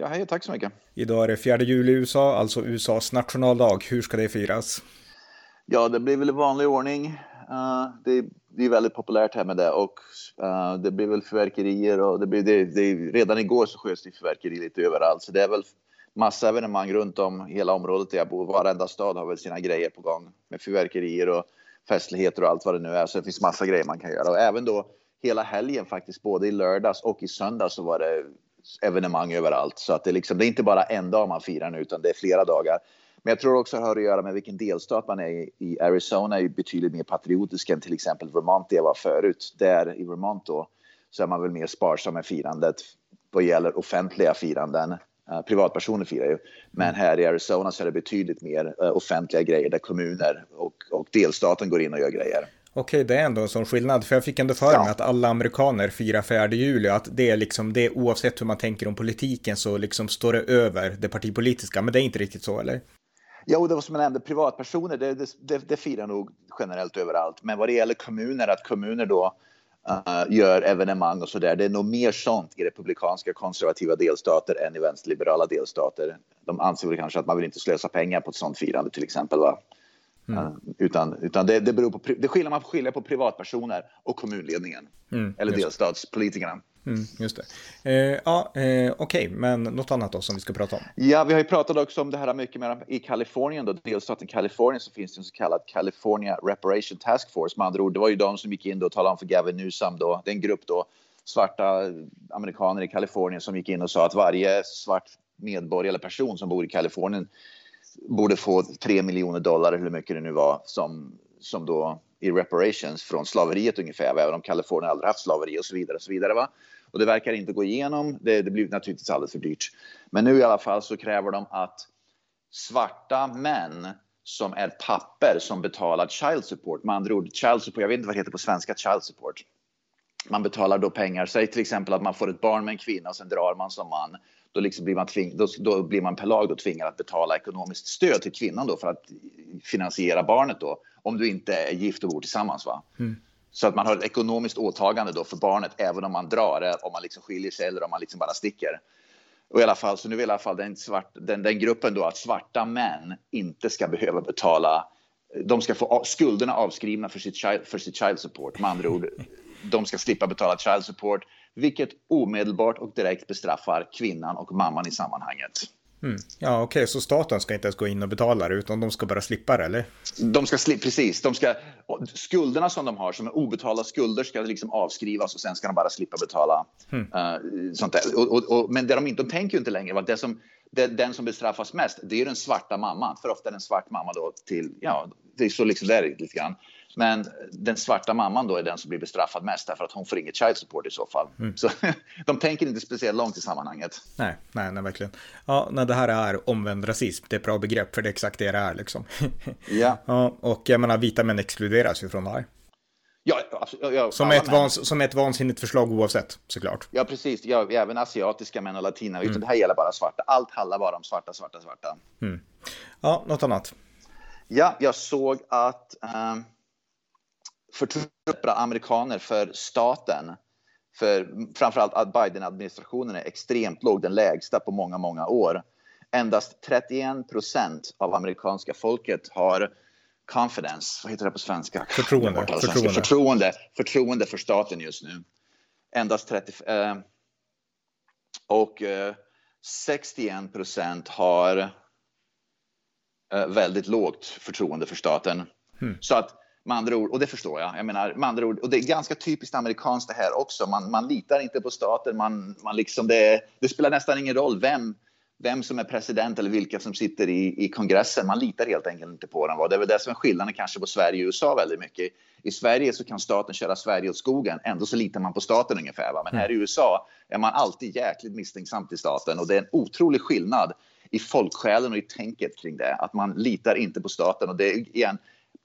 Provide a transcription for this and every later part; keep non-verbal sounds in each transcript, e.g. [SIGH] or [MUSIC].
Ja, hej tack så mycket. Idag är det 4 juli i USA, alltså USAs nationaldag. Hur ska det firas? Ja, det blir väl i vanlig ordning. Uh, det, det, är väldigt populärt här med det och uh, det blir väl fyrverkerier och det blir det, det, redan igår så sköts det fyrverkerier lite överallt så det är väl massa evenemang runt om hela området där jag bor. Varenda stad har väl sina grejer på gång med fyrverkerier och festligheter och allt vad det nu är. Så det finns massa grejer man kan göra och även då hela helgen faktiskt, både i lördags och i söndags så var det evenemang överallt. Så att det, liksom, det är inte bara en dag man firar nu utan det är flera dagar. Men jag tror också det har att göra med vilken delstat man är i. I Arizona är ju betydligt mer patriotisk än till exempel Vermont där jag var förut. Där i Vermont då så är man väl mer sparsam med firandet vad gäller offentliga firanden. Uh, privatpersoner firar ju, men här i Arizona så är det betydligt mer uh, offentliga grejer där kommuner och, och delstaten går in och gör grejer. Okej, det är ändå en sån skillnad, för jag fick ändå för mig ja. att alla amerikaner firar 4 juli, att det är liksom det oavsett hur man tänker om politiken så liksom står det över det partipolitiska, men det är inte riktigt så, eller? Jo, det var som jag nämnde, privatpersoner, det, det, det firar nog generellt överallt, men vad det gäller kommuner, att kommuner då uh, gör evenemang och så där, det är nog mer sånt i republikanska konservativa delstater än i vänsterliberala delstater. De anser väl kanske att man vill inte slösa pengar på ett sånt firande till exempel, va? Mm. Utan, utan det, det beror på, det skiljer, man skilja på privatpersoner och kommunledningen. Mm, eller delstatspolitikerna. Mm, just det. Eh, ja, eh, Okej, okay. men något annat då som vi ska prata om? Ja, vi har ju pratat också om det här mycket mer i Kalifornien. Då, delstaten Kalifornien så finns det en så kallad California Reparation Task Force. Med andra ord, det var ju de som gick in och talade om för Gavin Newsom då, det är en grupp då, svarta amerikaner i Kalifornien som gick in och sa att varje svart medborgare eller person som bor i Kalifornien borde få 3 miljoner dollar, hur mycket det nu var, som, som då i reparations från slaveriet ungefär, även om Kalifornien aldrig haft slaveri och så vidare. Och så vidare va? Och det verkar inte gå igenom. Det, det blir naturligtvis alldeles för dyrt. Men nu i alla fall så kräver de att svarta män som är papper som betalar child support, med andra ord child support, jag vet inte vad det heter på svenska, child support. Man betalar då pengar, säg till exempel att man får ett barn med en kvinna och sen drar man som man då, liksom blir man tving, då, då, blir man per lag då tvingad att betala ekonomiskt stöd till kvinnan då för att finansiera barnet då, om du inte är gift och bor tillsammans. Va? Mm. Så att man har ett ekonomiskt åtagande då för barnet även om man drar, om man liksom skiljer sig eller om man liksom bara sticker. Och i alla fall, så nu vill i alla fall den, svart, den, den gruppen då att svarta män inte ska behöva betala de ska få skulderna avskrivna för sitt, child, för sitt child support. Med andra ord, de ska slippa betala child support vilket omedelbart och direkt bestraffar kvinnan och mamman i sammanhanget. Mm. Ja, okej, okay. så staten ska inte ens gå in och betala det, utan de ska bara slippa det, eller? De ska slippa, precis. De ska, skulderna som de har, som är obetalda skulder, ska liksom avskrivas och sen ska de bara slippa betala. Mm. Uh, sånt där. Och, och, och, men det de, inte, de tänker ju inte längre, vad det som, det, den som bestraffas mest, det är den svarta mamman. För ofta är det en svart mamma då till, ja, det är så liksom det är lite grann. Men den svarta mamman då är den som blir bestraffad mest därför att hon får inget child support i så fall. Mm. Så [LAUGHS] de tänker inte speciellt långt i sammanhanget. Nej, nej, nej verkligen. Ja, nej, det här är omvänd rasism. Det är ett bra begrepp för det är exakt det det är liksom. ja. [LAUGHS] ja. Och jag menar, vita män exkluderas ju från det här. Ja, absolut. Ja, som, ett vans, som ett vansinnigt förslag oavsett, såklart. Ja, precis. Ja, även asiatiska män och latina. Mm. Det här gäller bara svarta. Allt handlar bara om svarta, svarta, svarta. Mm. Ja, något annat? Ja, jag såg att um, förtruppade amerikaner för staten. För framförallt att Biden-administrationen är extremt låg, den lägsta på många, många år. Endast 31 procent av amerikanska folket har confidence, vad heter det på svenska? Förtroende. Förtroende. förtroende. Förtroende för staten just nu. Endast 30... Eh, och eh, 61 procent har eh, väldigt lågt förtroende för staten. Hmm. Så att med andra ord, och det förstår jag. jag menar, med andra ord, och det är ganska typiskt amerikanskt det här också. Man, man litar inte på staten. Man, man liksom det, det spelar nästan ingen roll vem, vem som är president eller vilka som sitter i, i kongressen. Man litar helt enkelt inte på dem. Det är väl det som är skillnaden kanske på Sverige och USA väldigt mycket. I Sverige så kan staten köra Sverige åt skogen. Ändå så litar man på staten ungefär. Va? Men här i USA är man alltid jäkligt misstänksam till staten och det är en otrolig skillnad i folksjälen och i tänket kring det. Att man litar inte på staten. Och det är igen,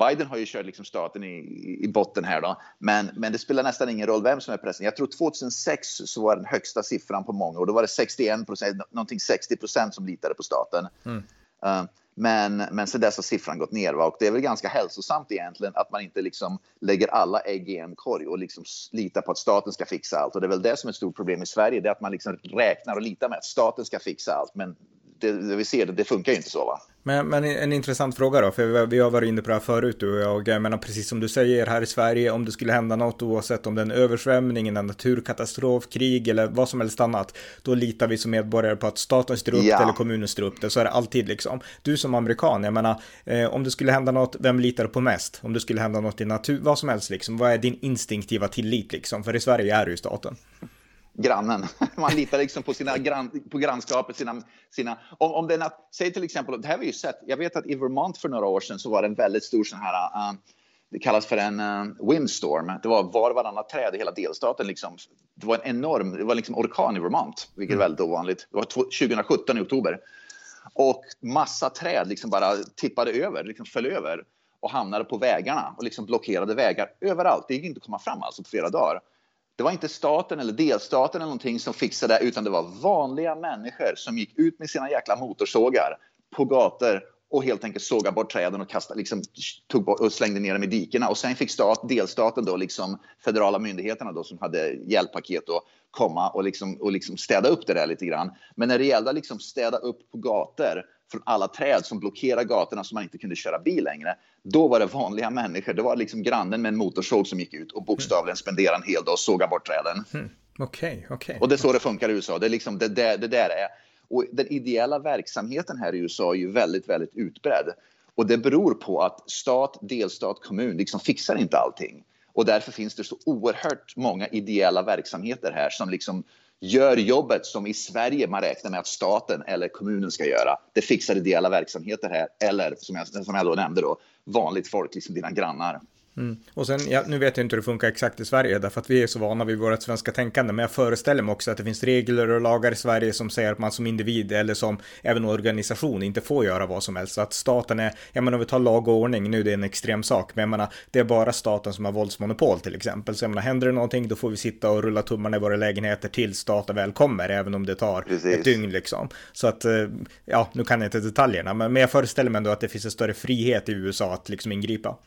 Biden har ju kört liksom staten i, i botten här då. Men, men det spelar nästan ingen roll vem som är president. Jag tror 2006 så var den högsta siffran på många och då var det 61 procent, någonting 60 procent som litade på staten. Mm. Uh, men, men sen dess har siffran gått ner va? och det är väl ganska hälsosamt egentligen att man inte liksom lägger alla ägg i en korg och liksom litar på att staten ska fixa allt. Och det är väl det som är ett stort problem i Sverige, det är att man liksom räknar och litar med att staten ska fixa allt. Men det, det vi ser, det, det funkar ju inte så va. Men, men, en intressant fråga då, för vi har varit inne på det här förut du och jag. Jag menar precis som du säger här i Sverige, om det skulle hända något oavsett om det är en översvämning, en naturkatastrof, krig eller vad som helst annat, då litar vi som medborgare på att staten styr upp ja. det eller kommunen styr upp det. Så är det alltid liksom. Du som amerikan, jag menar, eh, om det skulle hända något, vem litar du på mest? Om det skulle hända något i natur, vad som helst liksom, vad är din instinktiva tillit liksom? För i Sverige är det ju staten grannen. [LAUGHS] Man litar liksom på, sina grann, på grannskapet. Sina, sina, om, om det är säg till exempel, det här har vi ju sett. Jag vet att i Vermont för några år sedan så var det en väldigt stor sån här, uh, det kallas för en uh, windstorm. Det var var och varannat träd i hela delstaten. Liksom. Det var en enorm, det var liksom orkan i Vermont, vilket är mm. väldigt ovanligt. Det var 2017 i oktober. Och massa träd liksom bara tippade över, liksom föll över och hamnade på vägarna och liksom blockerade vägar överallt. Det gick inte att komma fram alltså på flera dagar. Det var inte staten eller delstaten eller någonting som fixade det, utan det var vanliga människor som gick ut med sina jäkla motorsågar på gator och helt enkelt sågade bort träden och kastade, liksom, tog bort, och slängde ner dem i dikena. Och sen fick stat, delstaten, då, liksom, federala myndigheterna då, som hade hjälppaket, då, komma och, liksom, och liksom städa upp det där lite grann. Men när det gällde att liksom städa upp på gator från alla träd som blockerade gatorna så man inte kunde köra bil längre. Då var det vanliga människor. Det var liksom grannen med en motorsåg som gick ut och bokstavligen spenderade en hel dag och sågade bort träden. Mm. Okej, okay, okay, Och det är så det funkar i USA. Det är liksom det, det, det där är. Och den ideella verksamheten här i USA är ju väldigt, väldigt utbredd. Och det beror på att stat, delstat, kommun liksom fixar inte allting. Och därför finns det så oerhört många ideella verksamheter här som liksom gör jobbet som i Sverige man räknar med att staten eller kommunen ska göra. Det fixar ideella verksamheter här eller som jag, som jag då nämnde då, vanligt folk, liksom dina grannar. Mm. Och sen, ja, nu vet jag inte hur det funkar exakt i Sverige, därför att vi är så vana vid vårt svenska tänkande, men jag föreställer mig också att det finns regler och lagar i Sverige som säger att man som individ eller som även organisation inte får göra vad som helst. Så att staten är, jag menar om vi tar lag och ordning, nu det är en extrem sak, men jag menar det är bara staten som har våldsmonopol till exempel. Så jag menar, händer det någonting då får vi sitta och rulla tummarna i våra lägenheter tills staten väl kommer, även om det tar Precis. ett dygn liksom. Så att, eh, ja, nu kan jag inte detaljerna, men, men jag föreställer mig ändå att det finns en större frihet i USA att liksom ingripa.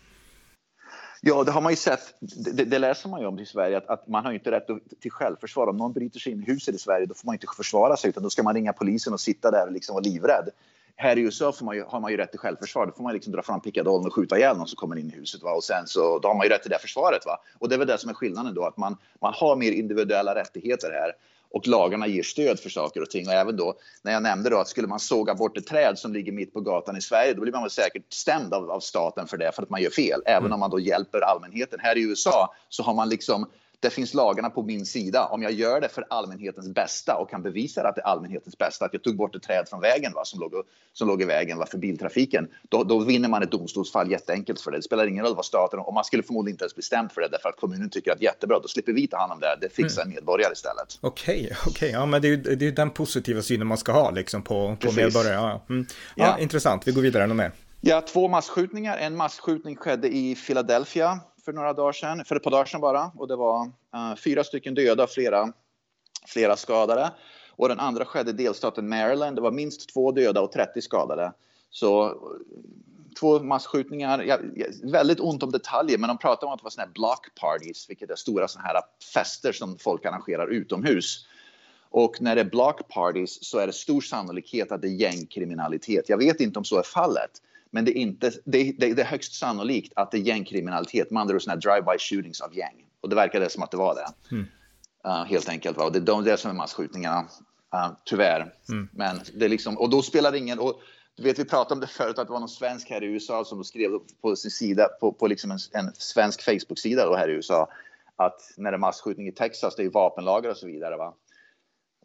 Ja, det har man ju sett. Det, det läser man ju om i Sverige, att, att, man har inte rätt till självförsvar. Om någon bryter sig in i huset i Sverige, då får man inte försvara sig, utan då ska man ringa polisen och sitta där och liksom vara livrädd. Här i USA får man ju, har man ju rätt till självförsvar. Då får man liksom dra fram pickadollen och skjuta ihjäl någon som kommer in i huset. Va? Och sen så, då har man ju rätt till det försvaret. Va? Och det är väl det som är skillnaden då, att man, man har mer individuella rättigheter här och lagarna ger stöd för saker och ting. Och även då när jag nämnde då att skulle man såga bort ett träd som ligger mitt på gatan i Sverige, då blir man väl säkert stämd av, av staten för det, för att man gör fel. Även mm. om man då hjälper allmänheten. Här i USA så har man liksom det finns lagarna på min sida. Om jag gör det för allmänhetens bästa och kan bevisa att det är allmänhetens bästa, att jag tog bort ett träd från vägen va, som, låg, som låg i vägen va, för biltrafiken, då, då vinner man ett domstolsfall jätteenkelt för det. Det spelar ingen roll vad staten, och man skulle förmodligen inte ens bli stämd för det därför att kommunen tycker att jättebra, då slipper vi ta hand om det, det fixar mm. medborgare istället. Okej, okay, okej, okay. ja men det är ju det är den positiva synen man ska ha liksom på, på medborgare. Ja. Mm. Ja, ja, intressant, vi går vidare, något mer? Ja, två massskjutningar. En massskjutning skedde i Philadelphia för några dagar sedan, för ett par dagar sedan bara. Och det var uh, fyra stycken döda, flera, flera skadade. Och den andra skedde i delstaten Maryland. Det var minst två döda och 30 skadade. Så två masskjutningar. Ja, väldigt ont om detaljer, men de pratar om att det var såna här block parties, vilket är stora såna här fester som folk arrangerar utomhus. Och när det är block parties så är det stor sannolikhet att det är gängkriminalitet. Jag vet inte om så är fallet, men det är, inte, det, det, det är högst sannolikt att det är gängkriminalitet, med andra ord drive-by shootings av gäng. Och det verkade som att det var det. Mm. Uh, helt enkelt. Va? Och det är de, det som är massskjutningarna, uh, tyvärr. Mm. Men det är liksom, och då spelar det ingen... Och, du vet, vi pratade om det förut, att det var någon svensk här i USA som skrev på sin sida, på, på liksom en, en svensk Facebook-sida här i USA, att när det är massskjutning i Texas, det är vapenlagar och så vidare. Va?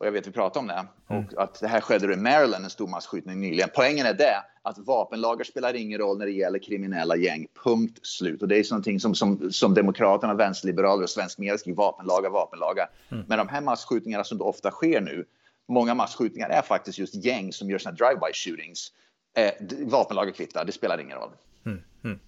Och jag vet vi pratade om det. Mm. Och att det här skedde i Maryland, en stor massskjutning nyligen. Poängen är det att vapenlagar spelar ingen roll när det gäller kriminella gäng. Punkt slut. Och det är någonting som, som, som Demokraterna, vänsterliberaler och svensk media skriver vapenlagar, vapenlagar. Mm. Men de här massskjutningarna som ofta sker nu många massskjutningar är faktiskt just gäng som gör såna drive-by shootings. Eh, vapenlaget kvittar, det spelar ingen roll. Mm, mm.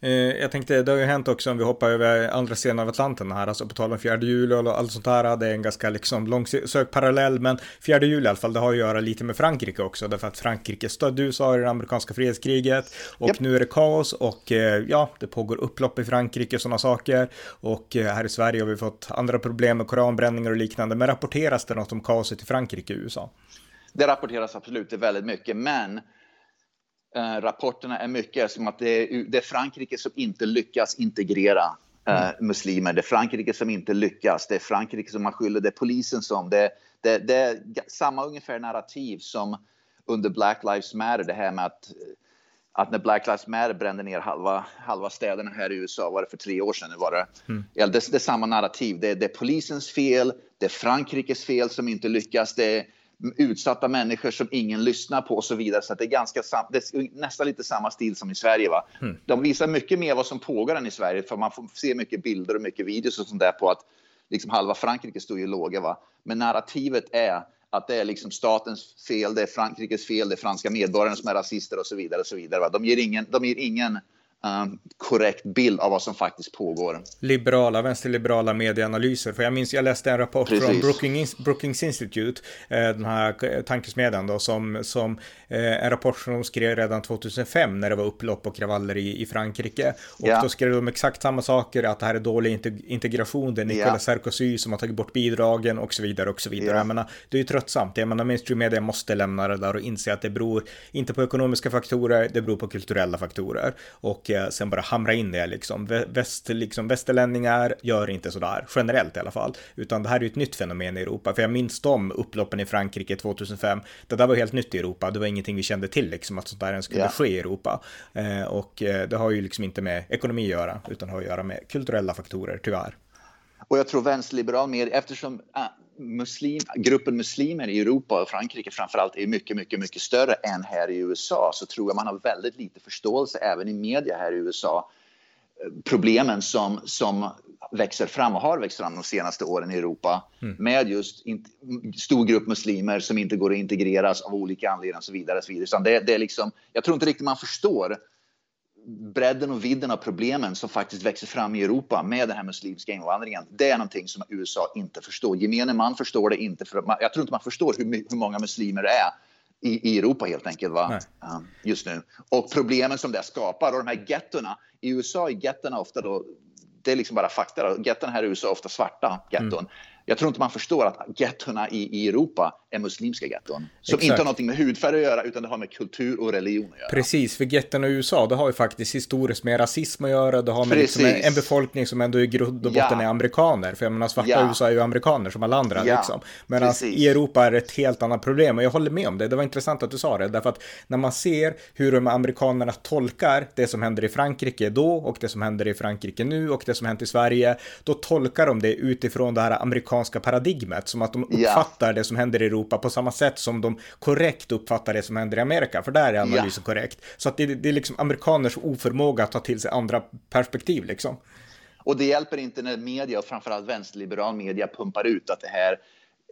Eh, jag tänkte, det har ju hänt också om vi hoppar över andra sidan av Atlanten här, alltså på tal om fjärde juli och allt sånt här. Det är en ganska liksom långsökt parallell, men fjärde juli i alla fall, det har att göra lite med Frankrike också, därför att Frankrike stödde USA i det amerikanska frihetskriget och yep. nu är det kaos och eh, ja, det pågår upplopp i Frankrike och sådana saker och eh, här i Sverige har vi fått andra problem med koranbränningar och liknande, men rapporteras det något om kaoset i Frankrike i USA? Det rapporteras absolut, det väldigt mycket, men eh, rapporterna är mycket som att det är, det är Frankrike som inte lyckas integrera eh, mm. muslimer. Det är Frankrike som inte lyckas. Det är Frankrike som man skyller, det är polisen som. Det, det, det är samma ungefär narrativ som under Black Lives Matter, det här med att att när Black Lives Matter brände ner halva, halva städerna här i USA, var det för tre år sedan? Nu var det. Mm. Ja, det, det, är samma narrativ. Det, det, är polisens fel, det är Frankrikes fel som inte lyckas, det är utsatta människor som ingen lyssnar på och så vidare. Så det är, ganska det är nästan lite samma stil som i Sverige. Va? Mm. De visar mycket mer vad som pågår än i Sverige för man får se mycket bilder och mycket videos och sånt där på att liksom halva Frankrike står ju låga. Va? Men narrativet är att det är liksom statens fel, det är Frankrikes fel, det är franska medborgare som är rasister och så vidare. Och så vidare va? De ger ingen, de ger ingen um, korrekt bild av vad som faktiskt pågår. Liberala, vänsterliberala medieanalyser. För jag minns, jag läste en rapport Precis. från Brookings, Brookings Institute, eh, den här tankesmedjan då, som, som eh, en rapport som de skrev redan 2005 när det var upplopp och kravaller i, i Frankrike. Och ja. då skrev de exakt samma saker, att det här är dålig integration, det är Nicolas ja. Sarkozy som har tagit bort bidragen och så vidare och så vidare. Ja. Jag menar, det är ju tröttsamt. Jag menar, mainstream media måste lämna det där och inse att det beror inte på ekonomiska faktorer, det beror på kulturella faktorer. Och sen bara hamra in det liksom. Väst, liksom. Västerlänningar gör inte sådär, generellt i alla fall. Utan det här är ju ett nytt fenomen i Europa. För jag minns de upploppen i Frankrike 2005. Det där var helt nytt i Europa. Det var ingenting vi kände till liksom att sånt där ens skulle yeah. ske i Europa. Eh, och eh, det har ju liksom inte med ekonomi att göra, utan har att göra med kulturella faktorer, tyvärr. Och jag tror vänsterliberal mer, eftersom äh, muslim, gruppen muslimer i Europa och Frankrike framförallt är mycket, mycket, mycket större än här i USA så tror jag man har väldigt lite förståelse även i media här i USA problemen som, som växer fram och har växt fram de senaste åren i Europa mm. med just in, stor grupp muslimer som inte går att integreras av olika anledningar och så vidare. Och så vidare. Så det, det är liksom, jag tror inte riktigt man förstår bredden och vidden av problemen som faktiskt växer fram i Europa med den här muslimska invandringen. Det är någonting som USA inte förstår. Gemene man förstår det inte. För man, jag tror inte man förstår hur, hur många muslimer det är i, i Europa helt enkelt va? Um, just nu. Och problemen som det skapar och de här gettorna. I USA är gettorna ofta då, det är liksom bara fakta. Gettorna här i USA är ofta svarta getton. Mm jag tror inte man förstår att gettona i, i Europa är muslimska getton. Som Exakt. inte har någonting med hudfärg att göra, utan det har med kultur och religion att göra. Precis, för getton i USA, det har ju faktiskt historiskt med rasism att göra. Det har med liksom en, befolkning som ändå i grund och botten ja. är amerikaner. För jag menar, svarta ja. i USA är ju amerikaner som alla andra. Ja. Liksom. Medan i Europa är det ett helt annat problem. Och jag håller med om det. Det var intressant att du sa det. Därför att när man ser hur de amerikanerna tolkar det som händer i Frankrike då och det som händer i Frankrike nu och det som hänt i Sverige, då tolkar de det utifrån det här amerikanska paradigmet, som att de uppfattar yeah. det som händer i Europa på samma sätt som de korrekt uppfattar det som händer i Amerika, för där är analysen yeah. korrekt. Så att det, det är liksom amerikaners oförmåga att ta till sig andra perspektiv liksom. Och det hjälper inte när media, och framförallt vänsterliberal media, pumpar ut att det här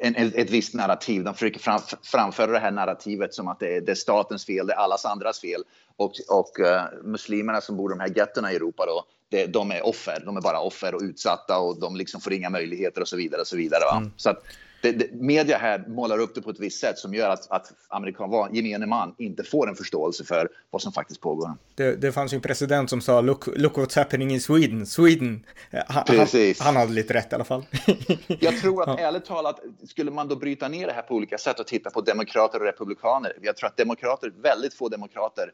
en, ett visst narrativ. De försöker fram, framföra det här narrativet som att det är, det är, statens fel, det är allas andras fel. Och, och uh, muslimerna som bor i de här gettona i Europa då, det, de är offer. De är bara offer och utsatta och de liksom får inga möjligheter och så vidare. Och så vidare mm. Så att det, det, media här målar upp det på ett visst sätt som gör att, att amerikan, gemene man inte får en förståelse för vad som faktiskt pågår. Det, det fanns ju en president som sa look, look what's happening in Sweden. Sweden. Han, Precis. han, han hade lite rätt i alla fall. [LAUGHS] jag tror att ja. ärligt talat, skulle man då bryta ner det här på olika sätt och titta på demokrater och republikaner. Jag tror att demokrater, väldigt få demokrater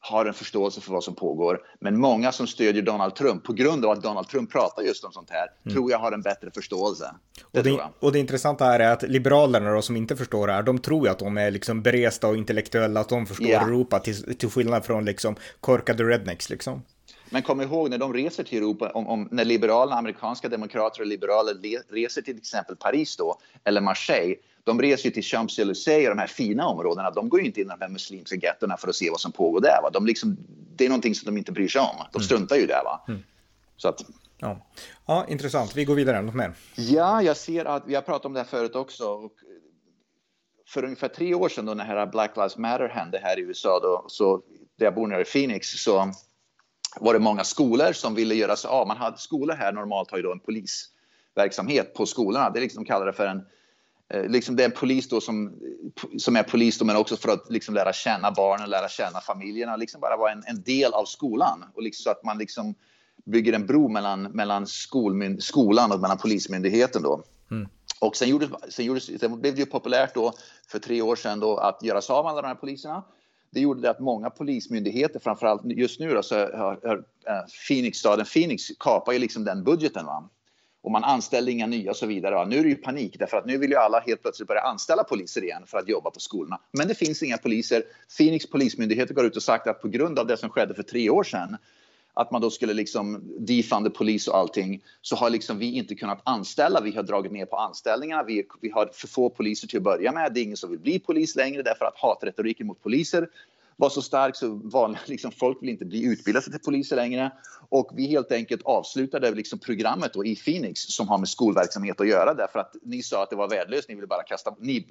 har en förståelse för vad som pågår. Men många som stödjer Donald Trump på grund av att Donald Trump pratar just om sånt här mm. tror jag har en bättre förståelse. Det och, det, och det intressanta här är att liberalerna då, som inte förstår det här, de tror ju att de är liksom beresta och intellektuella, att de förstår yeah. Europa till, till skillnad från liksom korkade rednecks liksom. Men kom ihåg när de reser till Europa, om, om, när liberalerna, amerikanska demokrater och liberaler reser till exempel Paris då, eller Marseille, de reser ju till Champs-Élysées och de här fina områdena. De går ju inte in i de här muslimska gettona för att se vad som pågår där. Va? De liksom, det är någonting som de inte bryr sig om. De mm. struntar ju där. Va? Mm. Så att, ja. ja, intressant. Vi går vidare. Något mer? Ja, jag ser att vi har pratat om det här förut också. Och för ungefär tre år sedan då när här Black Lives Matter hände här i USA, då, så där jag bor nere i Phoenix, så var det många skolor som ville göra sig av. Man hade, skolor här normalt har ju då en polisverksamhet på skolorna. Det är liksom kallar det för en Liksom det är en polis då som, som är polis då, men också för att liksom lära känna barnen, lära känna familjerna, liksom bara vara en, en del av skolan. Och liksom så att man liksom bygger en bro mellan, mellan skolmyn, skolan och mellan polismyndigheten. Då. Mm. Och sen, gjordes, sen, gjordes, sen blev det ju populärt då för tre år sedan då att göra sig av med alla de här poliserna. Det gjorde det att många polismyndigheter, framförallt just nu då, så har, har uh, Phoenix, staden Phoenix kapar ju liksom den budgeten. Va? Och man anställde inga nya och så vidare. Ja, Nu är det ju panik därför att nu vill ju alla helt plötsligt börja anställa poliser igen för att jobba på skolorna. Men det finns inga poliser. Phoenix polismyndighet går ut och sagt att på grund av det som skedde för tre år sedan att man då skulle liksom defunda polis och allting så har liksom vi inte kunnat anställa. Vi har dragit ner på anställningarna. Vi, vi har för få poliser till att börja med. Det är ingen som vill bli polis längre därför att hatretoriken mot poliser var så stark så vanliga [LAUGHS] liksom, folk vill inte bli utbildade till poliser längre. Och vi helt enkelt avslutade liksom programmet då i Phoenix som har med skolverksamhet att göra därför att ni sa att det var värdelöst. Ni ville bara kasta... Ni,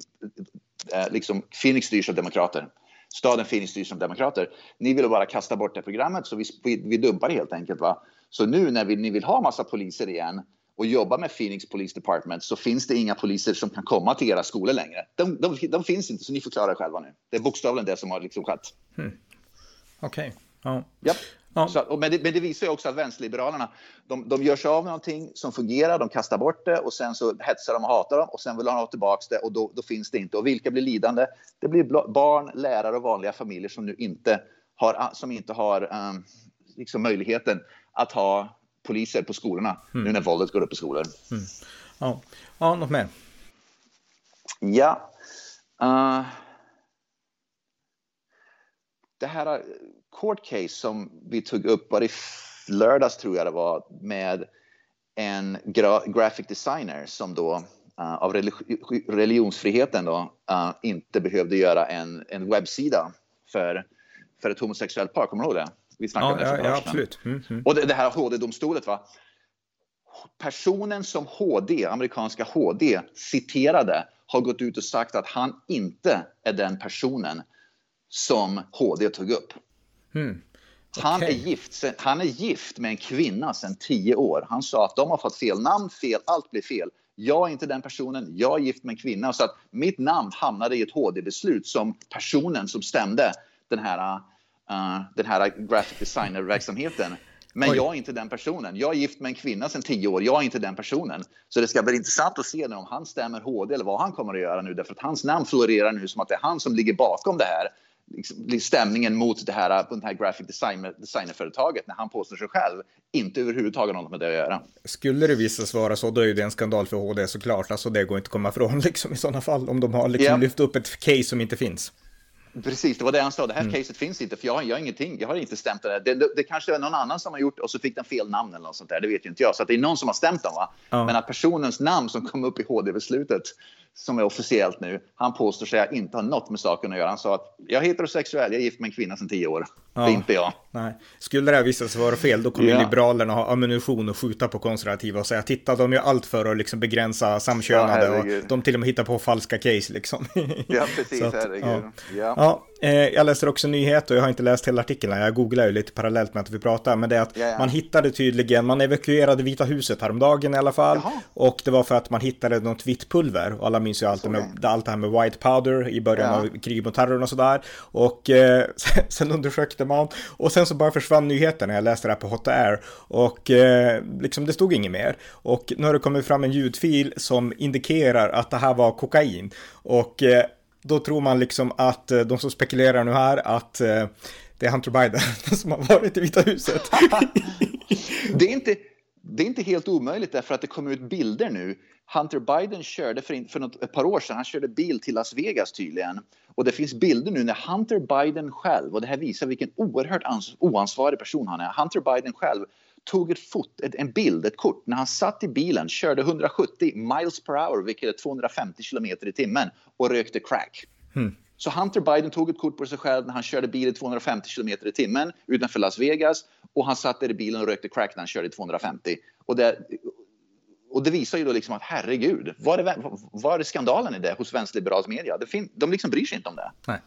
eh, liksom, Phoenix styrs av demokrater staden Phoenix styrs av demokrater. Ni ville bara kasta bort det programmet så vi, vi, vi dumpade helt enkelt. Va? Så nu när vi, ni vill ha massa poliser igen och jobba med Phoenix Police Department så finns det inga poliser som kan komma till era skolor längre. De, de, de finns inte, så ni får klara er själva nu. Det är bokstavligen det som har liksom skett. Hmm. Okej. Okay. Ja. Yep. Ja. Så, men, det, men, det, visar ju också att vänsterliberalerna, de, de gör sig av med någonting som fungerar, de kastar bort det och sen så hetsar de och hatar dem och sen vill de ha tillbaka det och då, då finns det inte. Och vilka blir lidande? Det blir barn, lärare och vanliga familjer som nu inte har, som inte har um, liksom möjligheten att ha poliser på skolorna mm. nu när våldet går upp i skolor. Mm. Ja. ja, något mer? Ja. Uh, det här court case som vi tog upp var i lördags tror jag det var med en gra graphic designer som då uh, av religionsfriheten då uh, inte behövde göra en, en webbsida för, för ett homosexuellt par. Kommer du ihåg det? Vi snackade ja, ja, ja absolut. Mm, mm. Och det, det här HD-domstolet va? Personen som HD, amerikanska HD, citerade har gått ut och sagt att han inte är den personen som HD tog upp. Mm. Okay. Han, är gift, han är gift med en kvinna sedan tio år. Han sa att de har fått fel namn, fel, allt blir fel. Jag är inte den personen, jag är gift med en kvinna. Så att mitt namn hamnade i ett HD-beslut som personen som stämde den här, uh, den här graphic designer-verksamheten. Men Oj. jag är inte den personen. Jag är gift med en kvinna sedan tio år. Jag är inte den personen. Så det ska bli intressant att se om han stämmer HD eller vad han kommer att göra nu. Därför att hans namn florerar nu som att det är han som ligger bakom det här liksom, stämningen mot det här, det här graphic designer, designerföretaget när han påstår sig själv inte överhuvudtaget något med det att göra. Skulle det visa sig vara så, då är ju det en skandal för HD såklart. Alltså det går inte att komma ifrån [LAUGHS] liksom i sådana fall, om de har liksom yeah. lyft upp ett case som inte finns. Precis, det var det han sa. Det här mm. caset finns inte, för jag, jag har ingenting. Jag har inte stämt det. Det, det, det kanske är någon annan som har gjort och så fick den fel namn eller något sånt där. Det vet ju inte jag. Så det är någon som har stämt dem, va? Ja. Men att personens namn som kom upp i HD-beslutet som är officiellt nu, han påstår sig inte ha något med saken att göra. Han sa att jag är heterosexuell, jag är gift med en kvinna sedan tio år. Ja, det är inte jag. Nej. Skulle det här visa sig vara fel, då kommer ja. Liberalerna ha ammunition och skjuta på konservativa och säga titta, de gör allt för att liksom begränsa samkönade ja, och de till och med hittar på falska case liksom. [LAUGHS] Ja, precis, att, herregud. Ja. ja. Eh, jag läser också nyheter och jag har inte läst hela artikeln. Jag googlar ju lite parallellt med att vi pratar, men det är att ja. man hittade tydligen, man evakuerade Vita huset häromdagen i alla fall. Jaha. Och det var för att man hittade något vitt pulver. Och alla minns ju allt, med, allt det här med white powder i början ja. av kriget mot terrorn och sådär. Och eh, [LAUGHS] sen undersökte man. Och sen så bara försvann nyheten när jag läste det här på Hot Air. Och eh, liksom det stod inget mer. Och nu har det kommit fram en ljudfil som indikerar att det här var kokain. Och eh, då tror man liksom att eh, de som spekulerar nu här att eh, det är Hunter Biden [LAUGHS] som har varit i Vita huset. [LAUGHS] det, är inte, det är inte helt omöjligt därför att det kommer ut bilder nu. Hunter Biden körde för, för något, ett par år sedan, han körde bil till Las Vegas tydligen. Och det finns bilder nu när Hunter Biden själv, och det här visar vilken oerhört oansvarig person han är. Hunter Biden själv tog ett fot, ett, en bild, ett kort, när han satt i bilen, körde 170 miles per hour, vilket är 250 kilometer i timmen, och rökte crack. Mm. Så Hunter Biden tog ett kort på sig själv när han körde bil i 250 kilometer i timmen utanför Las Vegas och han satt där i bilen och rökte crack när han körde i 250. Och det, och det visar ju då liksom att herregud, vad är, vad är skandalen i det hos vänsterliberals media? Det fin, de liksom bryr sig inte om det. Nej,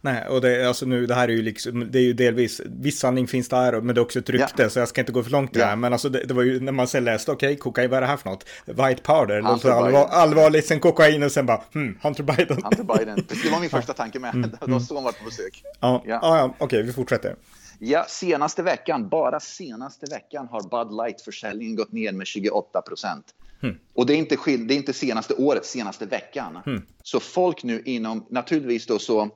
Nej och det, alltså nu, det här är ju liksom, det är ju delvis, viss sanning finns där, men det är också ett rykte, ja. så jag ska inte gå för långt i ja. Men alltså det, det, var ju när man sen läste, okej, okay, kokain, vad är det här för något? White powder, låter allvar, allvarligt, sen kokain och sen bara, hmm, Hunter Biden. Hunter Biden, det var min [LAUGHS] första tanke med, mm, det var så han var på besök. Ja. ja, ja okej, okay, vi fortsätter. Ja, senaste veckan, bara senaste veckan har Bud Light-försäljningen gått ner med 28 procent. Mm. Och det är, inte det är inte senaste året, senaste veckan. Mm. Så folk nu inom, naturligtvis då så,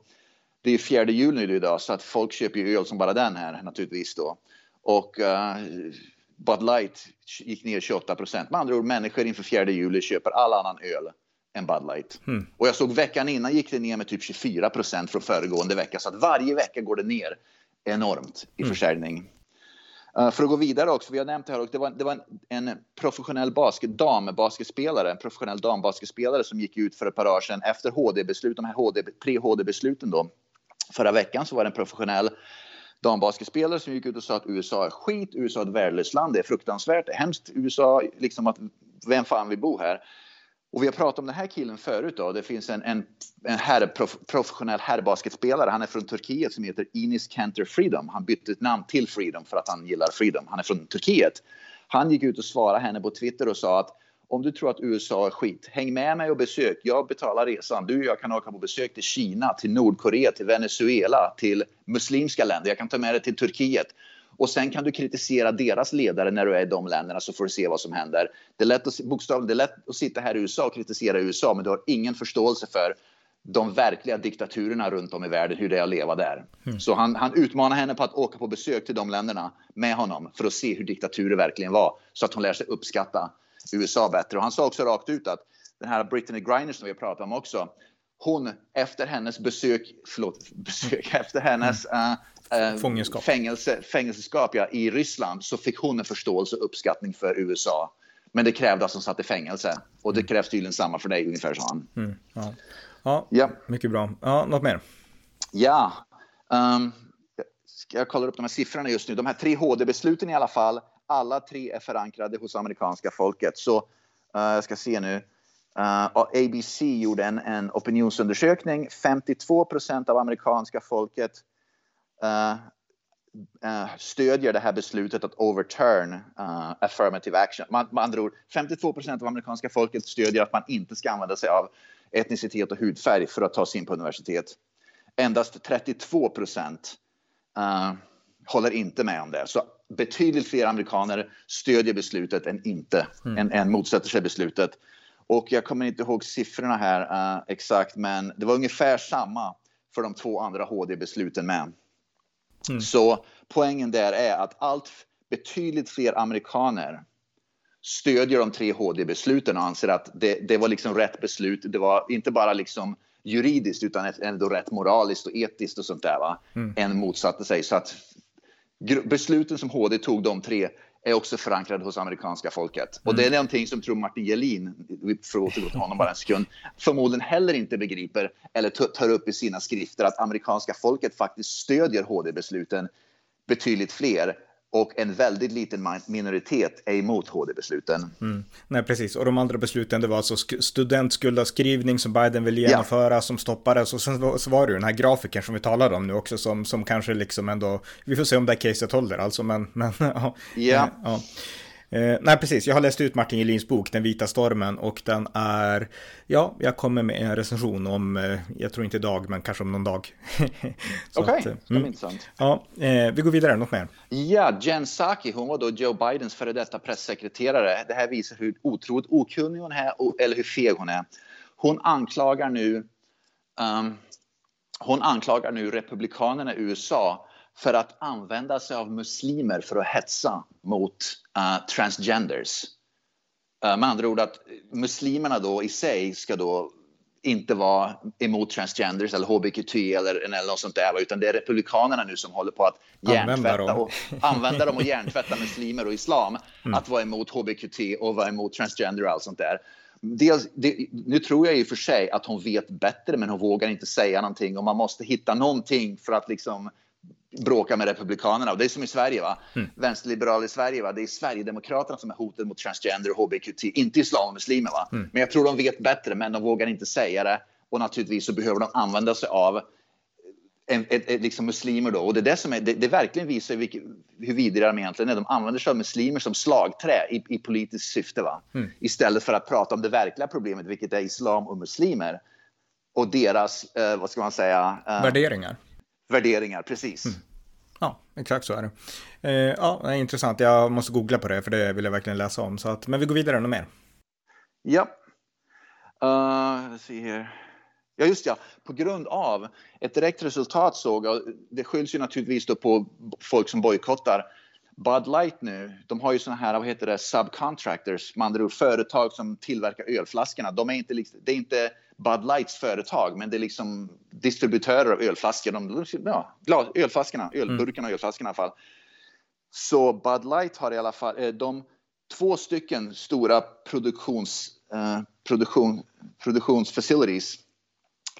det är fjärde juli nu idag, så att folk köper ju öl som bara den här naturligtvis då. Och uh, Bud Light gick ner 28 procent. Med andra ord, människor inför fjärde juli köper all annan öl än Bud Light. Mm. Och jag såg veckan innan gick det ner med typ 24 procent från föregående vecka. Så att varje vecka går det ner enormt i mm. försäljning. Uh, för att gå vidare också, vi har nämnt det här, och det var, det var en, en professionell basket, dambasketspelare, en professionell dambasketspelare som gick ut för ett par år sedan efter HD-beslut, de här HD, tre HD-besluten då. Förra veckan så var det en professionell dambasketspelare som gick ut och sa att USA är skit, USA är ett värdelöst land, det är fruktansvärt, det är hemskt, USA, liksom att vem fan vill bo här? Och vi har pratat om den här killen förut. Då. Det finns en, en, en herr, prof, professionell herrbasketspelare. Han är från Turkiet som heter Inis Kanter Freedom. Han bytte ett namn till Freedom för att han gillar Freedom. Han är från Turkiet. Han gick ut och svarade henne på Twitter och sa att om du tror att USA är skit, häng med mig och besök. Jag betalar resan. Du och jag kan åka på besök till Kina, till Nordkorea, till Venezuela, till muslimska länder. Jag kan ta med dig till Turkiet. Och sen kan du kritisera deras ledare när du är i de länderna så får du se vad som händer. Det är lätt att, bokstavligt, det är lätt att sitta här i USA och kritisera USA men du har ingen förståelse för de verkliga diktaturerna runt om i världen, hur det är att leva där. Mm. Så han, han utmanar henne på att åka på besök till de länderna med honom för att se hur diktaturer verkligen var så att hon lär sig uppskatta USA bättre. Och han sa också rakt ut att den här Brittany Griner som vi har pratat om också, hon efter hennes besök, förlåt, [LAUGHS] besök, efter hennes uh, eh, Fångenskap. Fängelse, fängelseskap ja, i Ryssland så fick hon en förståelse och uppskattning för USA. Men det krävde att hon satt i fängelse. Och det mm. krävs tydligen samma för dig, ungefär sa han. Mm, ja. ja. Ja, mycket bra. Ja, något mer? Ja. Um, jag kollar upp de här siffrorna just nu. De här tre HD-besluten i alla fall. Alla tre är förankrade hos amerikanska folket. Så uh, jag ska se nu. Uh, ABC gjorde en, en opinionsundersökning. 52 procent av amerikanska folket stödjer det här beslutet att overturn uh, affirmative action. Man, med andra ord, 52 procent av amerikanska folket stödjer att man inte ska använda sig av etnicitet och hudfärg för att ta sig in på universitet. Endast 32 procent håller inte med om det. Så betydligt fler amerikaner stödjer beslutet än inte, mm. än, än motsätter sig beslutet. Och jag kommer inte ihåg siffrorna här uh, exakt, men det var ungefär samma för de två andra HD-besluten med. Mm. Så poängen där är att allt betydligt fler amerikaner stödjer de tre HD-besluten och anser att det, det, var liksom rätt beslut. Det var inte bara liksom juridiskt utan ändå rätt moraliskt och etiskt och sånt där. Va? Mm. En motsatte sig. Så att besluten som HD tog, de tre, är också förankrade hos amerikanska folket. Mm. Och det är någonting som tror Martin Gelin, för att återgå till honom bara en sekund, förmodligen heller inte begriper eller tar upp i sina skrifter att amerikanska folket faktiskt stödjer HD-besluten betydligt fler och en väldigt liten minoritet är emot HD-besluten. Mm. Nej, precis. Och de andra besluten, det var alltså studentskuldavskrivning som Biden vill genomföra, ja. som stoppades. Och sen så var det ju den här grafiken som vi talade om nu också, som, som kanske liksom ändå, vi får se om det här caset håller alltså, men, men [LAUGHS] ja. ja. ja. Eh, nej, precis. Jag har läst ut Martin Gelins bok Den vita stormen och den är, ja, jag kommer med en recension om, eh, jag tror inte idag, men kanske om någon dag. [LAUGHS] Okej, okay, eh, mm. intressant. Ja, eh, vi går vidare, något mer? Ja, Jen Psaki, hon var då Joe Bidens före detta pressekreterare. Det här visar hur otroligt okunnig hon är, eller hur feg hon är. Hon anklagar nu, um, hon anklagar nu republikanerna i USA för att använda sig av muslimer för att hetsa mot uh, transgenders. Uh, med andra ord att muslimerna då i sig ska då inte vara emot transgenders eller hbqt eller, eller något sånt där utan det är republikanerna nu som håller på att hjärntvätta och använda dem och hjärntvätta muslimer och islam mm. att vara emot hbqt och vara emot transgender och allt sånt där. Dels, det, nu tror jag i och för sig att hon vet bättre men hon vågar inte säga någonting och man måste hitta någonting för att liksom bråkar med Republikanerna. Och det är som i Sverige, va? Mm. vänsterliberaler i Sverige. Va? Det är Sverigedemokraterna som är hotet mot transgender och hbqt, inte islam och muslimer. Va? Mm. Men jag tror de vet bättre, men de vågar inte säga det. Och naturligtvis så behöver de använda sig av en, ett, ett, liksom muslimer då. Och det, är det, som är, det, det verkligen visar vilka, hur vidriga de egentligen är. De använder sig av muslimer som slagträ i, i politiskt syfte. Va? Mm. Istället för att prata om det verkliga problemet, vilket är islam och muslimer. Och deras, eh, vad ska man säga? Eh, värderingar. Värderingar, precis. Mm. Ja, exakt så är det. Eh, ja, det är intressant. Jag måste googla på det, för det vill jag verkligen läsa om. Så att, men vi går vidare ännu mer. Ja. Uh, se här. Ja, just ja. På grund av ett direkt resultat såg jag, det skylls ju naturligtvis då på folk som bojkottar. Bud Light nu, de har ju såna här, vad heter det, subcontractors, med andra ord företag som tillverkar ölflaskorna. De är inte, det är inte Bud Lights företag, men det är liksom distributörer av ölflaskor. De, ja, ölflaskorna, ölburkarna och ölflaskorna i alla fall. Så Bud Light har i alla fall, eh, de två stycken stora produktions, eh, produktion, produktionsfacilities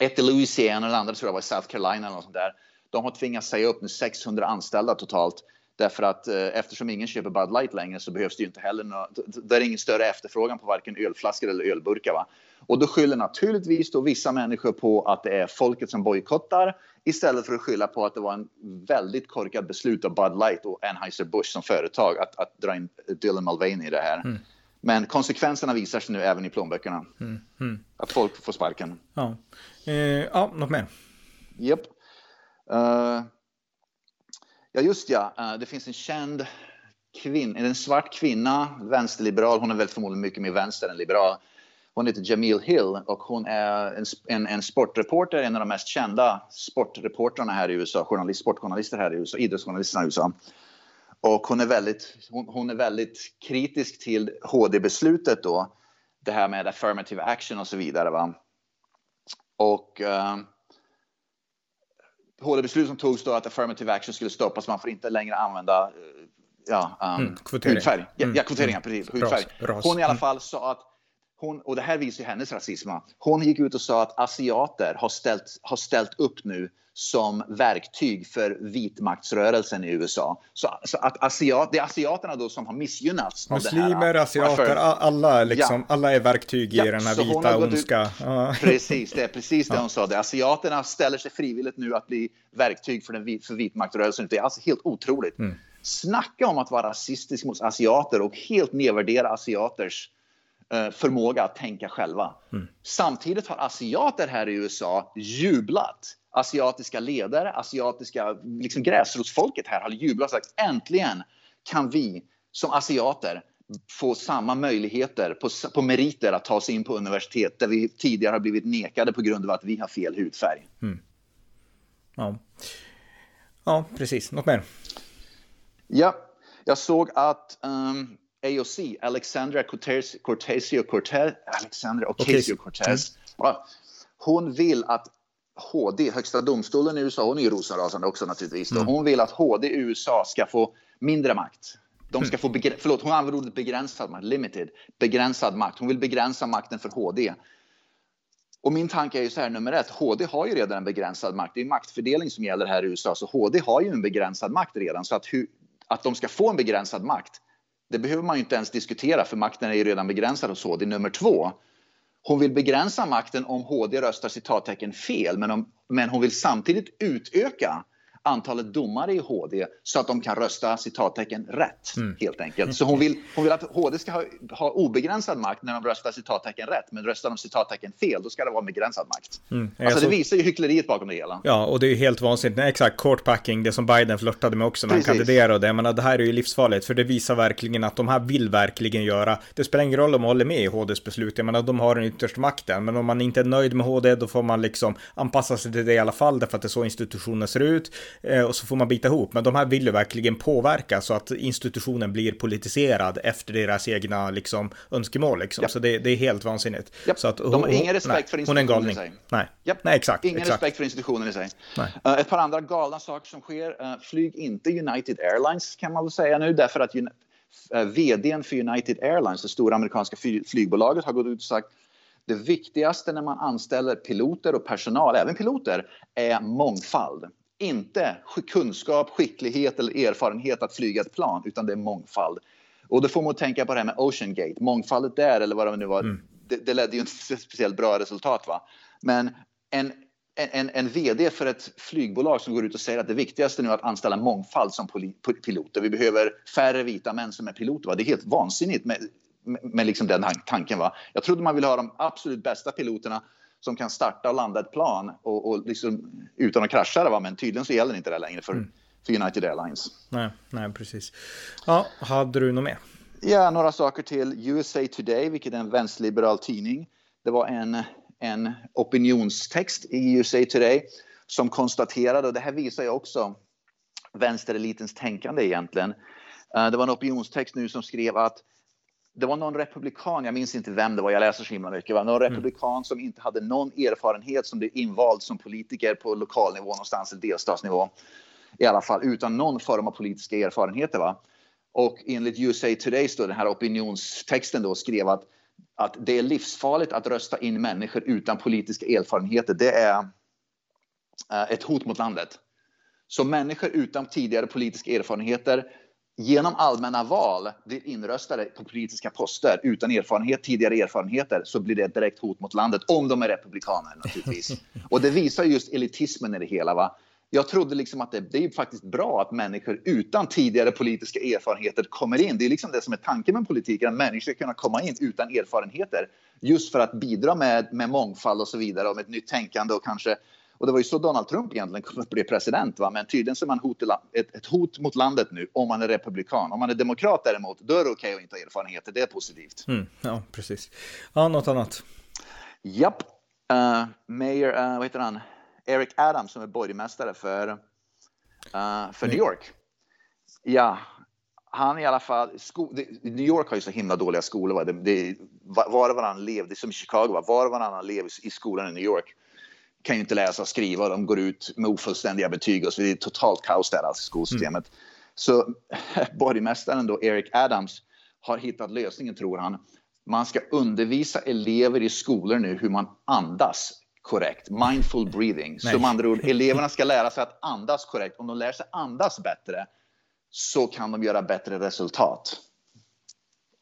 ett i Louisiana och det andra tror jag var i South Carolina eller något sånt där. De har tvingats säga upp nu 600 anställda totalt. Därför att eh, eftersom ingen köper Bud Light längre så behövs det ju inte heller några, det är ingen större efterfrågan på varken ölflaskor eller ölburkar. Va? Och då skyller naturligtvis då vissa människor på att det är folket som bojkottar istället för att skylla på att det var en väldigt korkad beslut av Bud Light och Anheuser-Busch som företag att, att dra in Dylan Mulvaney i det här. Mm. Men konsekvenserna visar sig nu även i plånböckerna. Mm. Mm. Att folk får sparken. Ja, eh, ja något mer? Japp. Yep. Uh, ja, just ja. Eh, det finns en känd kvinna, en svart kvinna, vänsterliberal. Hon är väl förmodligen mycket mer vänster än liberal. Hon heter Jamil Hill och hon är en, en, en sportreporter, en av de mest kända sportreportrarna här i USA, journalist, sportjournalister här i USA, idrottsjournalisterna i USA. Och hon är väldigt, hon, hon är väldigt kritisk till HD-beslutet då. Det här med affirmative action och så vidare. Va? Och uh, HD-beslutet som togs då att affirmative action skulle stoppas. Man får inte längre använda uh, ja, um, mm, kvotering. hudfärg. Ja, mm. ja kvoteringar, mm. precis. Hudfärg. Ras, ras. Hon i alla mm. fall sa att hon, och det här visar ju hennes rasism. Hon gick ut och sa att asiater har ställt, har ställt upp nu som verktyg för vitmaktsrörelsen i USA. Så, så att asiat, det är asiaterna då som har missgynnats. Muslimer, asiater, alla, liksom, ja. alla är verktyg i ja, den här vita ondska. Ja. [LAUGHS] Precis, det är precis det hon sa. Det. Asiaterna ställer sig frivilligt nu att bli verktyg för, den, för vitmaktrörelsen. Det är alltså helt otroligt. Mm. Snacka om att vara rasistisk mot asiater och helt nedvärdera asiaters förmåga att tänka själva. Mm. Samtidigt har asiater här i USA jublat asiatiska ledare, asiatiska liksom gräsrotsfolket här har jublat och sagt äntligen kan vi som asiater få samma möjligheter på, på meriter att ta sig in på universitet där vi tidigare har blivit nekade på grund av att vi har fel hudfärg. Mm. Ja. ja, precis. Något mer? Ja, jag såg att um, AOC, Alexandra Cortesio-Cortez, Alexandra Ocasio-Cortez, mm. hon vill att HD, högsta domstolen i USA, hon är ju rosenrasande också naturligtvis. Mm. Hon vill att HD i USA ska få mindre makt. De ska få, begr- förlåt, hon använder ordet begränsad makt, limited, begränsad makt. Hon vill begränsa makten för HD. Och min tanke är ju så här, nummer ett, HD har ju redan en begränsad makt. Det är maktfördelning som gäller här i USA, så HD har ju en begränsad makt redan. Så att, hur, att de ska få en begränsad makt, det behöver man ju inte ens diskutera, för makten är ju redan begränsad hos HD. Nummer två, hon vill begränsa makten om HD röstar citattecken fel, men, om, men hon vill samtidigt utöka antalet domare i HD så att de kan rösta citattecken rätt mm. helt enkelt. Så hon vill, hon vill att HD ska ha, ha obegränsad makt när de röstar citattecken rätt, men röstar de citattecken fel, då ska det vara begränsad makt. Mm. Alltså det visar ju hyckleriet bakom det hela. Ja, och det är ju helt vansinnigt. Nej, exakt, courtpacking, det som Biden flörtade med också när Precis. han kandiderade. Jag menar, det här är ju livsfarligt, för det visar verkligen att de här vill verkligen göra. Det spelar ingen roll om de håller med i HDs beslut. Jag menar, de har den yttersta makten, men om man inte är nöjd med HD, då får man liksom anpassa sig till det i alla fall, därför att det är så institutionen ser ut. Eh, och så får man bita ihop. Men de här vill ju verkligen påverka så att institutionen blir politiserad efter deras egna liksom, önskemål. Liksom. Ja. Så det, det, är helt vansinnigt. Ja. Så att hon, de har ingen respekt nej, för institutionen i sig. Nej, ja. nej exakt. Ingen exakt. respekt för institutionen i sig. Uh, ett par andra galna saker som sker. Uh, flyg inte United Airlines kan man väl säga nu därför att uh, vdn för United Airlines, det stora amerikanska flygbolaget, har gått ut och sagt det viktigaste när man anställer piloter och personal, även piloter, är mångfald inte kunskap, skicklighet eller erfarenhet att flyga ett plan, utan det är mångfald. Och då får man tänka på det här med Ocean Gate, mångfaldet där eller vad det nu var. Mm. Det, det ledde ju inte till speciellt bra resultat. Va? Men en, en, en vd för ett flygbolag som går ut och säger att det viktigaste nu är att anställa mångfald som piloter. Vi behöver färre vita män som är piloter. Va? Det är helt vansinnigt med, med, med liksom den tanken. Va? Jag trodde man ville ha de absolut bästa piloterna som kan starta och landa ett plan och, och liksom, utan att krascha det. Va? Men tydligen så gäller inte det längre för, mm. för United Airlines. Nej, nej, precis. Ja, hade du något mer? Ja, några saker till. USA Today, vilket är en vänsterliberal tidning. Det var en, en opinionstext i USA Today som konstaterade, och det här visar ju också vänsterelitens tänkande egentligen. Eh, det var en opinionstext nu som skrev att det var någon republikan, jag minns inte vem det var, jag läser så himla mycket, va? någon mm. republikan som inte hade någon erfarenhet som blev invald som politiker på lokalnivå någonstans, eller delstatsnivå. I alla fall utan någon form av politiska erfarenheter. Va? Och enligt USA Today, står den här opinionstexten då, skrev att, att det är livsfarligt att rösta in människor utan politiska erfarenheter. Det är uh, ett hot mot landet. Så människor utan tidigare politiska erfarenheter genom allmänna val blir inröstade på politiska poster utan erfarenhet, tidigare erfarenheter så blir det ett direkt hot mot landet om de är republikaner naturligtvis. [LAUGHS] Och det visar just elitismen i det hela. Va? Jag trodde liksom att det, det är faktiskt bra att människor utan tidigare politiska erfarenheter kommer in. Det är liksom det som är tanken med politiken, att människor ska kunna komma in utan erfarenheter just för att bidra med, med mångfald och så vidare och med ett nytt tänkande och kanske och det var ju så Donald Trump egentligen blev president. Va? Men tydligen så är man hot, ett, ett, hot mot landet nu om man är republikan. Om man är demokrat däremot, då är det okej okay att inte ha erfarenheter. Det är positivt. Mm, ja, precis. Ja, något annat? Japp. Uh, Mayor, uh, vad heter han? Eric Adams som är borgmästare för, uh, för New York. Ja, han i alla fall, New York har ju så himla dåliga skolor. Va? Det, det, var och varannan elev, det är som Chicago, va? var och varannan elev i skolan i New York kan ju inte läsa och skriva. De går ut med ofullständiga betyg och så det är totalt kaos där, alltså skolsystemet. Mm. Så [LAUGHS] borgmästaren då, Eric Adams, har hittat lösningen, tror han. Man ska undervisa elever i skolor nu hur man andas korrekt. Mindful breathing. Så med andra ord, [LAUGHS] eleverna ska lära sig att andas korrekt. Om de lär sig andas bättre så kan de göra bättre resultat.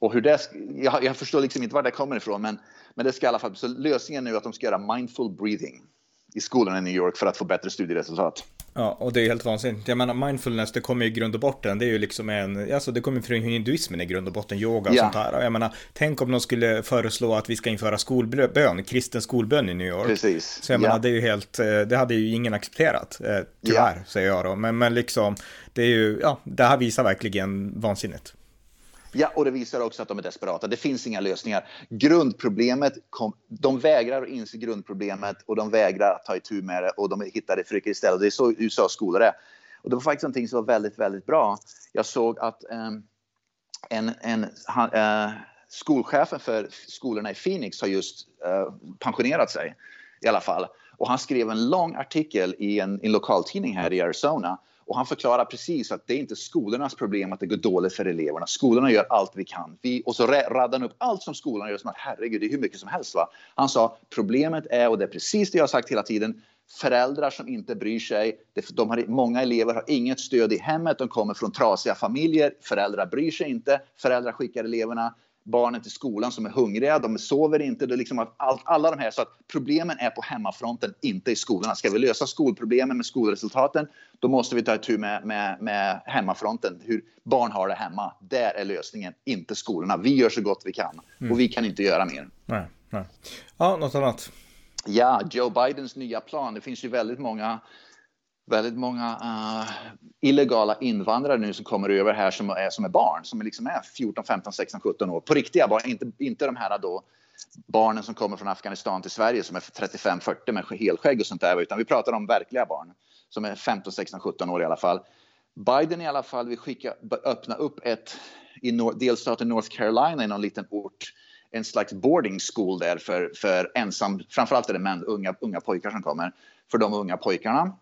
Och hur det, jag, jag förstår liksom inte var det kommer ifrån, men, men det ska i alla fall, så lösningen nu är att de ska göra mindful breathing i skolan i New York för att få bättre studieresultat. Ja, och det är helt vansinnigt. Jag menar, mindfulness, det kommer i grund och botten, det är ju liksom en, alltså det kommer från hinduismen i grund och botten, yoga och ja. sånt här. Och jag menar, tänk om de skulle föreslå att vi ska införa skolbön, kristen skolbön i New York. Precis. Så jag ja. menar, det är ju helt, eh, det hade ju ingen accepterat, eh, tyvärr, ja. säger jag då. Men, men liksom, det är ju, ja, det här visar verkligen vansinnigt. Ja, och det visar också att de är desperata. Det finns inga lösningar. Grundproblemet, kom, de vägrar att inse grundproblemet och de vägrar att ta itu med det och de hittar det frycker istället. Det är så USAs skolor är. Och det var faktiskt någonting som var väldigt, väldigt bra. Jag såg att eh, en, en han, eh, skolchefen för skolorna i Phoenix har just eh, pensionerat sig i alla fall. Och han skrev en lång artikel i en, en lokaltidning här i Arizona och han förklarar precis att det är inte skolornas problem att det går dåligt för eleverna. Skolorna gör allt vi kan. Vi, och så raddade han upp allt som skolan gör som att herregud, det är hur mycket som helst. Va? Han sa problemet är, och det är precis det jag har sagt hela tiden, föräldrar som inte bryr sig. De har, många elever har inget stöd i hemmet, de kommer från trasiga familjer. Föräldrar bryr sig inte. Föräldrar skickar eleverna barnen till skolan som är hungriga, de sover inte. Det liksom all, alla de här, så att problemen är på hemmafronten, inte i skolorna. Ska vi lösa skolproblemen med skolresultaten, då måste vi ta itu med, med, med hemmafronten, hur barn har det hemma. Där är lösningen, inte skolorna. Vi gör så gott vi kan mm. och vi kan inte göra mer. Nej, nej. Ja, något annat? Ja, Joe Bidens nya plan. Det finns ju väldigt många väldigt många uh, illegala invandrare nu som kommer över här som är, som är barn, som liksom är 14, 15, 16, 17 år. På riktiga barn, inte, inte de här då barnen som kommer från Afghanistan till Sverige som är 35, 40 med helskägg och sånt där, utan vi pratar om verkliga barn som är 15, 16, 17 år i alla fall. Biden i alla fall vill skicka, öppna upp ett i nor delstaten North Carolina i någon liten ort en slags boarding school där för, för ensam, framförallt är det män, unga, unga pojkar som kommer, för de unga pojkarna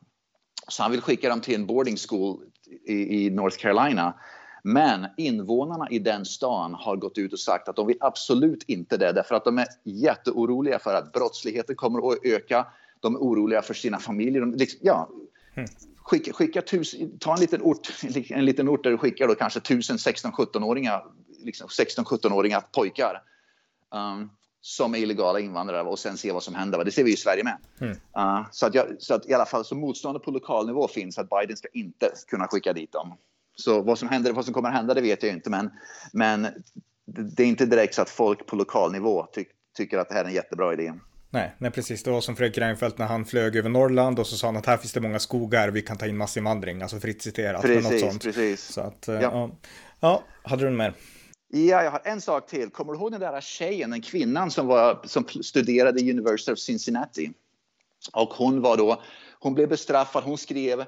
så han vill skicka dem till en boarding school i, i North Carolina. Men invånarna i den stan har gått ut och sagt att de vill absolut inte det därför att de är jätteoroliga för att brottsligheten kommer att öka. De är oroliga för sina familjer. De, liksom, ja, Mm. Skicka, skicka tusen, ta en liten ort, en liten ort där du skickar då kanske tusen 16-17-åringar liksom 16-17-åringar pojkar um, som är illegala invandrare och sen se vad som händer. Det ser vi i Sverige med. Mm. Uh, så, att jag, så att i alla fall så motståndet på lokal nivå finns att Biden ska inte kunna skicka dit dem. Så vad som händer, vad som kommer hända, det vet jag inte. Men, men det är inte direkt så att folk på lokal nivå ty tycker att det här är en jättebra idé. Nej, nej, precis. Det var som Fredrik Reinfeldt när han flög över Norrland och så sa han att här finns det många skogar, vi kan ta in massinvandring, alltså fritt citerat. Precis, något sånt. precis. Så att, ja. ja. ja, hade du mer? Ja, jag har en sak till. Kommer du ihåg den där tjejen, den kvinnan som, var, som studerade i University of Cincinnati? Och hon var då, hon blev bestraffad, hon skrev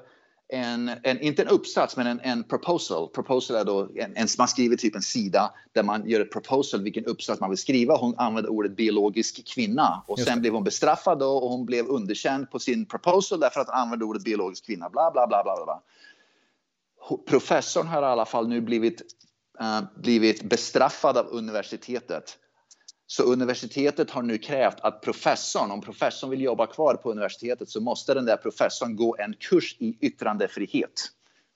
en, en, inte en uppsats, men en, en proposal. Proposal är då en, en, man skriver typ en sida där man gör ett proposal, vilken uppsats man vill skriva. Hon använde ordet biologisk kvinna och sen blev hon bestraffad då, och hon blev underkänd på sin proposal därför att hon använde ordet biologisk kvinna. Bla, bla, bla, bla, bla. Professorn har i alla fall nu blivit, Eh, blivit bestraffad av universitetet. Så universitetet har nu krävt att professorn, om professorn vill jobba kvar på universitetet så måste den där professorn gå en kurs i yttrandefrihet.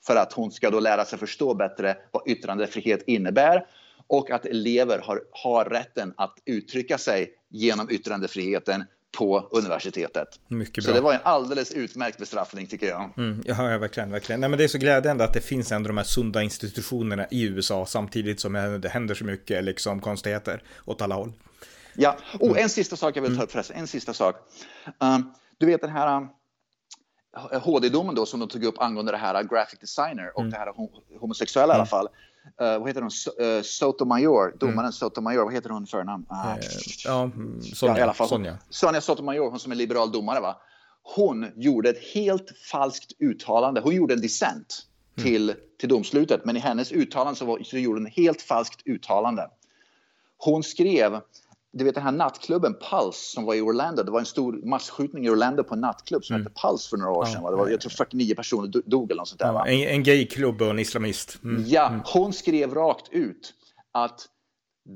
För att hon ska då lära sig förstå bättre vad yttrandefrihet innebär och att elever har, har rätten att uttrycka sig genom yttrandefriheten på universitetet. Mycket bra. Så det var en alldeles utmärkt bestraffning tycker jag. Mm, ja, ja, verkligen, verkligen. Nej, men det är så glädjande att det finns ändå de här sunda institutionerna i USA samtidigt som det händer så mycket liksom konstigheter åt alla håll. Ja, oh, mm. en sista sak jag vill ta upp förresten. En sista sak. Um, du vet den här um, HD-domen då som de tog upp angående det här graphic designer och mm. det här homosexuella mm. i alla fall. Uh, vad heter hon? Uh, Sotomayor, domaren mm. Sotomayor, vad heter hon förnamn? Uh, ja, Sonja. Ja, i alla fall. Sonja. Sonja Sotomayor, hon som är liberal domare va? Hon gjorde ett helt falskt uttalande. Hon gjorde en dissent mm. till, till domslutet, men i hennes uttalande så, var, så gjorde hon ett helt falskt uttalande. Hon skrev du vet den här nattklubben Pulse som var i Orlando. Det var en stor massskjutning i Orlando på en nattklubb som mm. hette Pulse för några år sedan. Ja, det var, jag tror 49 personer dog eller något sånt där. Ja, en, en gayklubb och en islamist. Mm. Ja, mm. hon skrev rakt ut att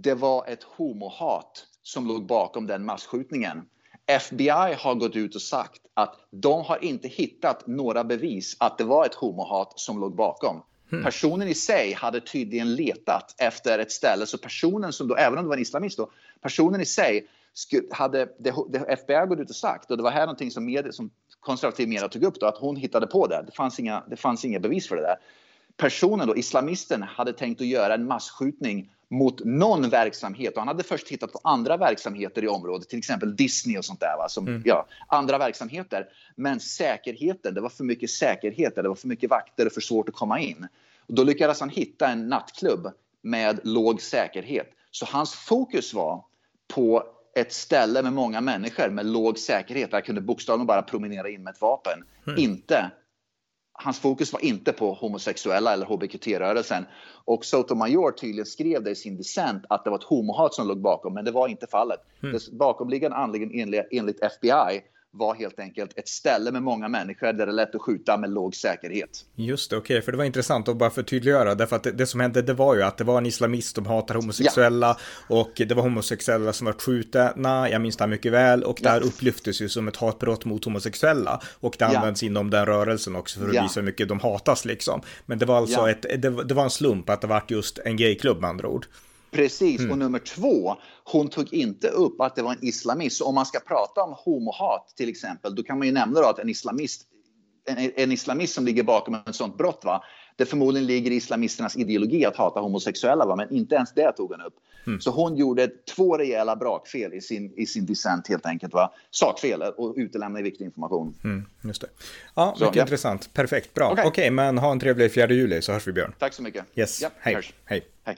det var ett homohat som låg bakom den massskjutningen. FBI har gått ut och sagt att de har inte hittat några bevis att det var ett homohat som låg bakom. Mm. Personen i sig hade tydligen letat efter ett ställe, så personen som då, även om det var en islamist då, personen i sig hade det, det FBI gått ut och sagt, och det var här någonting som, med, som konservativ media tog upp då, att hon hittade på det. Det fanns inga, det fanns inga bevis för det där. Personen då, islamisten, hade tänkt att göra en massskjutning mot någon verksamhet. Och han hade först tittat på andra verksamheter i området, till exempel Disney och sånt där. Va? Som, mm. ja, andra verksamheter. Men säkerheten, det var för mycket säkerhet, det var för mycket vakter och för svårt att komma in. Och då lyckades han hitta en nattklubb med låg säkerhet. Så hans fokus var på ett ställe med många människor med låg säkerhet där jag kunde bokstavligen bara promenera in med ett vapen. Mm. Inte hans fokus var inte på homosexuella eller hbqt-rörelsen. Och Sotomayor tydligen skrev det i sin dissent att det var ett homohat som låg bakom, men det var inte fallet. Mm. Bakomliggande anledningen enligt FBI var helt enkelt ett ställe med många människor där det är lätt att skjuta med låg säkerhet. Just det, okej, okay, för det var intressant att bara förtydliggöra, därför att det, det, som hände det var ju att det var en islamist som hatar homosexuella ja. och det var homosexuella som var skjutna, jag minns det här mycket väl, och det här ja. upplyftes ju som ett hatbrott mot homosexuella och det används ja. inom den rörelsen också för att visa hur mycket de hatas liksom. Men det var alltså ett, det, det var en slump att det var just en gayklubb med andra ord. Precis, mm. och nummer två, hon tog inte upp att det var en islamist. Så om man ska prata om homohat till exempel, då kan man ju nämna då att en islamist, en, en islamist som ligger bakom ett sånt brott, va, det förmodligen ligger i islamisternas ideologi att hata homosexuella, va, men inte ens det tog hon upp. Mm. Så hon gjorde två rejäla brakfel i sin, i sin dissent helt enkelt. Va? Sakfel och utelämnade viktig information. Mm, just det. Ja, mycket ja. intressant. Perfekt, bra. Okej, okay. okay, men ha en trevlig 4 juli så hörs vi Björn. Tack så mycket. Yes, ja, hej. Hej. hej.